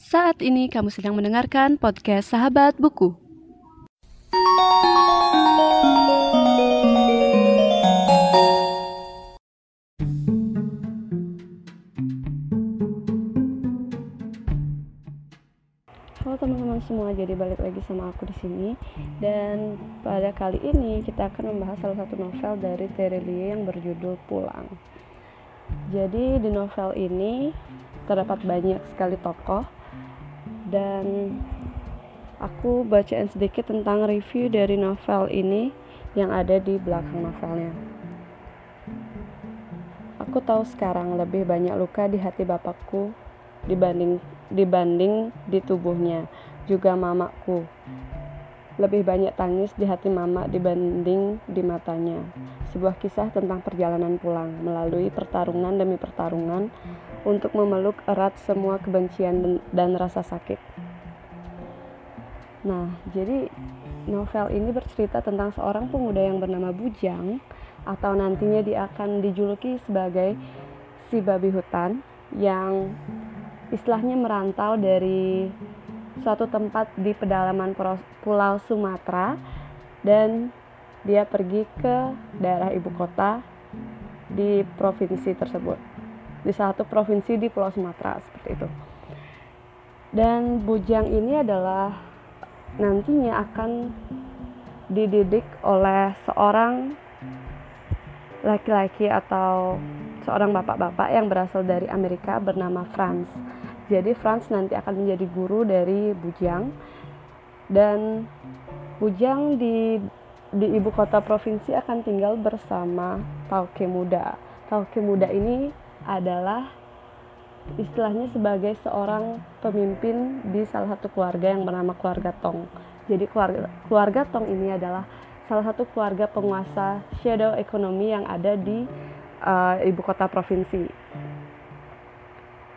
Saat ini kamu sedang mendengarkan podcast Sahabat Buku. Halo teman-teman semua, jadi balik lagi sama aku di sini dan pada kali ini kita akan membahas salah satu novel dari Terelie yang berjudul Pulang. Jadi di novel ini terdapat banyak sekali tokoh dan aku bacain sedikit tentang review dari novel ini yang ada di belakang novelnya. Aku tahu sekarang lebih banyak luka di hati bapakku dibanding dibanding di tubuhnya, juga mamaku. Lebih banyak tangis di hati mama dibanding di matanya. Sebuah kisah tentang perjalanan pulang melalui pertarungan demi pertarungan untuk memeluk erat semua kebencian dan rasa sakit. Nah, jadi novel ini bercerita tentang seorang pemuda yang bernama Bujang atau nantinya dia akan dijuluki sebagai si babi hutan yang istilahnya merantau dari suatu tempat di pedalaman Pulau Sumatera dan dia pergi ke daerah ibu kota di provinsi tersebut di satu provinsi di Pulau Sumatera seperti itu. Dan bujang ini adalah nantinya akan dididik oleh seorang laki-laki atau seorang bapak-bapak yang berasal dari Amerika bernama Franz. Jadi Franz nanti akan menjadi guru dari Bujang dan Bujang di di ibu kota provinsi akan tinggal bersama Tauke Muda. Tauke Muda ini adalah istilahnya sebagai seorang pemimpin di salah satu keluarga yang bernama keluarga Tong. Jadi keluarga, keluarga Tong ini adalah salah satu keluarga penguasa shadow ekonomi yang ada di uh, ibu kota provinsi.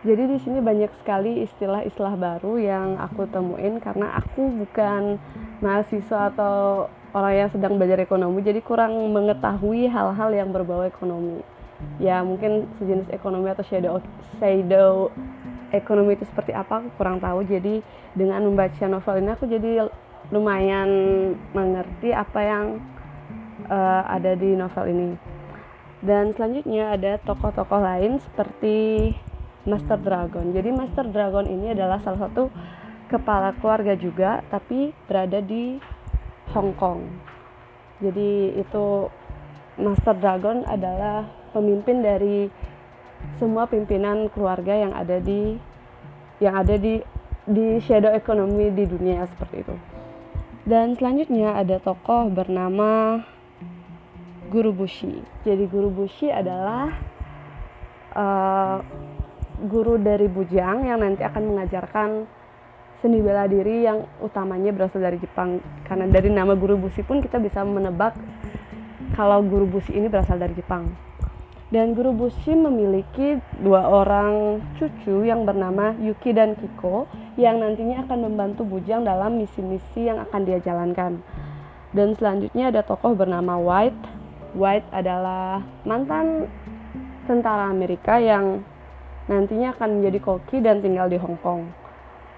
Jadi di sini banyak sekali istilah-istilah baru yang aku temuin karena aku bukan mahasiswa atau orang yang sedang belajar ekonomi, jadi kurang mengetahui hal-hal yang berbau ekonomi. Ya mungkin sejenis ekonomi atau shadow shadow ekonomi itu seperti apa aku kurang tahu. Jadi dengan membaca novel ini aku jadi lumayan mengerti apa yang uh, ada di novel ini. Dan selanjutnya ada tokoh-tokoh lain seperti Master Dragon jadi Master Dragon ini adalah salah satu kepala keluarga juga tapi berada di Hong Kong jadi itu Master Dragon adalah pemimpin dari semua pimpinan keluarga yang ada di yang ada di di shadow ekonomi di dunia seperti itu. Dan selanjutnya ada tokoh bernama Guru Bushi. Jadi Guru Bushi adalah uh, guru dari Bujang yang nanti akan mengajarkan seni bela diri yang utamanya berasal dari Jepang. Karena dari nama Guru Bushi pun kita bisa menebak kalau Guru Bushi ini berasal dari Jepang. Dan Guru Bushi memiliki dua orang cucu yang bernama Yuki dan Kiko yang nantinya akan membantu Bujang dalam misi-misi yang akan dia jalankan. Dan selanjutnya ada tokoh bernama White. White adalah mantan tentara Amerika yang nantinya akan menjadi koki dan tinggal di Hong Kong.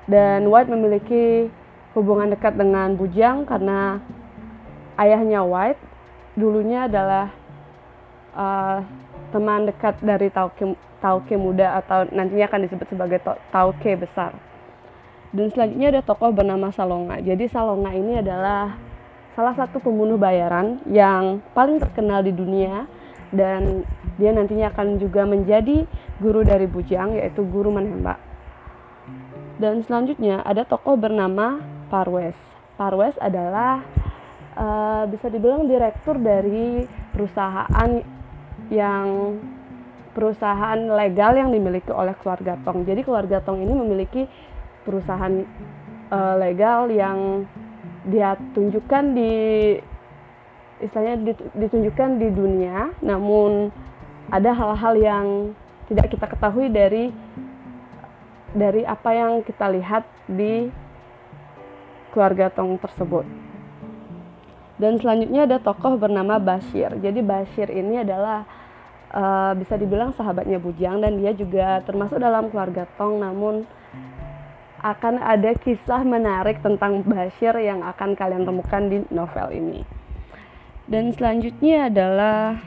Dan White memiliki hubungan dekat dengan Bujang karena ayahnya White dulunya adalah uh, teman dekat dari tauke, tauke muda atau nantinya akan disebut sebagai tauke besar. Dan selanjutnya ada tokoh bernama Salonga. Jadi Salonga ini adalah salah satu pembunuh bayaran yang paling terkenal di dunia dan dia nantinya akan juga menjadi guru dari Bujang yaitu guru menembak. Dan selanjutnya ada tokoh bernama Parwes. Parwes adalah uh, bisa dibilang direktur dari perusahaan yang perusahaan legal yang dimiliki oleh keluarga Tong. Jadi keluarga Tong ini memiliki perusahaan uh, legal yang dia tunjukkan di istilahnya ditunjukkan di dunia, namun ada hal-hal yang tidak kita ketahui dari dari apa yang kita lihat di keluarga Tong tersebut. Dan selanjutnya ada tokoh bernama Bashir. Jadi Bashir ini adalah uh, bisa dibilang sahabatnya Bujang dan dia juga termasuk dalam keluarga Tong namun akan ada kisah menarik tentang Bashir yang akan kalian temukan di novel ini. Dan selanjutnya adalah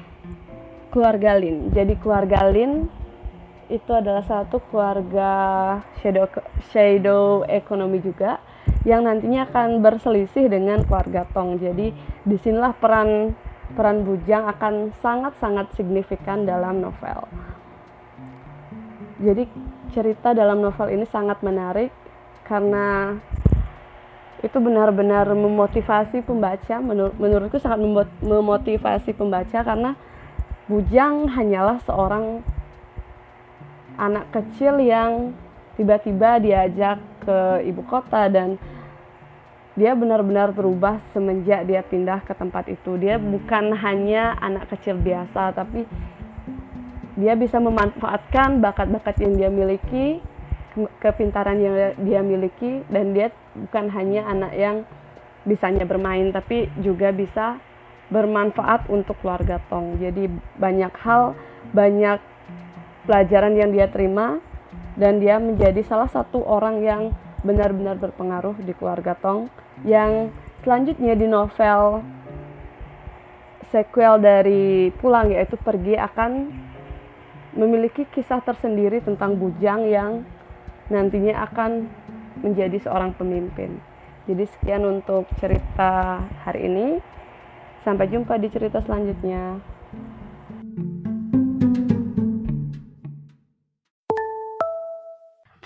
keluarga Lin. Jadi keluarga Lin itu adalah satu keluarga shadow shadow ekonomi juga yang nantinya akan berselisih dengan keluarga Tong. Jadi di sinilah peran peran Bujang akan sangat-sangat signifikan dalam novel. Jadi cerita dalam novel ini sangat menarik karena itu benar-benar memotivasi pembaca menur menurutku sangat memotivasi pembaca karena Bujang hanyalah seorang anak kecil yang tiba-tiba diajak ke ibu kota dan dia benar-benar berubah semenjak dia pindah ke tempat itu. Dia bukan hanya anak kecil biasa, tapi dia bisa memanfaatkan bakat-bakat yang dia miliki, kepintaran yang dia miliki, dan dia bukan hanya anak yang bisanya bermain, tapi juga bisa bermanfaat untuk keluarga Tong. Jadi banyak hal, banyak pelajaran yang dia terima, dan dia menjadi salah satu orang yang benar-benar berpengaruh di keluarga Tong. Yang selanjutnya di novel sequel dari Pulang yaitu Pergi akan memiliki kisah tersendiri tentang Bujang yang nantinya akan menjadi seorang pemimpin. Jadi sekian untuk cerita hari ini. Sampai jumpa di cerita selanjutnya.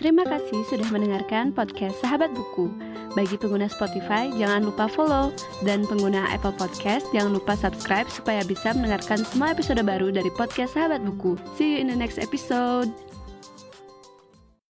Terima kasih sudah mendengarkan podcast Sahabat Buku. Bagi pengguna Spotify, jangan lupa follow. Dan pengguna Apple Podcast, jangan lupa subscribe supaya bisa mendengarkan semua episode baru dari podcast Sahabat Buku. See you in the next episode.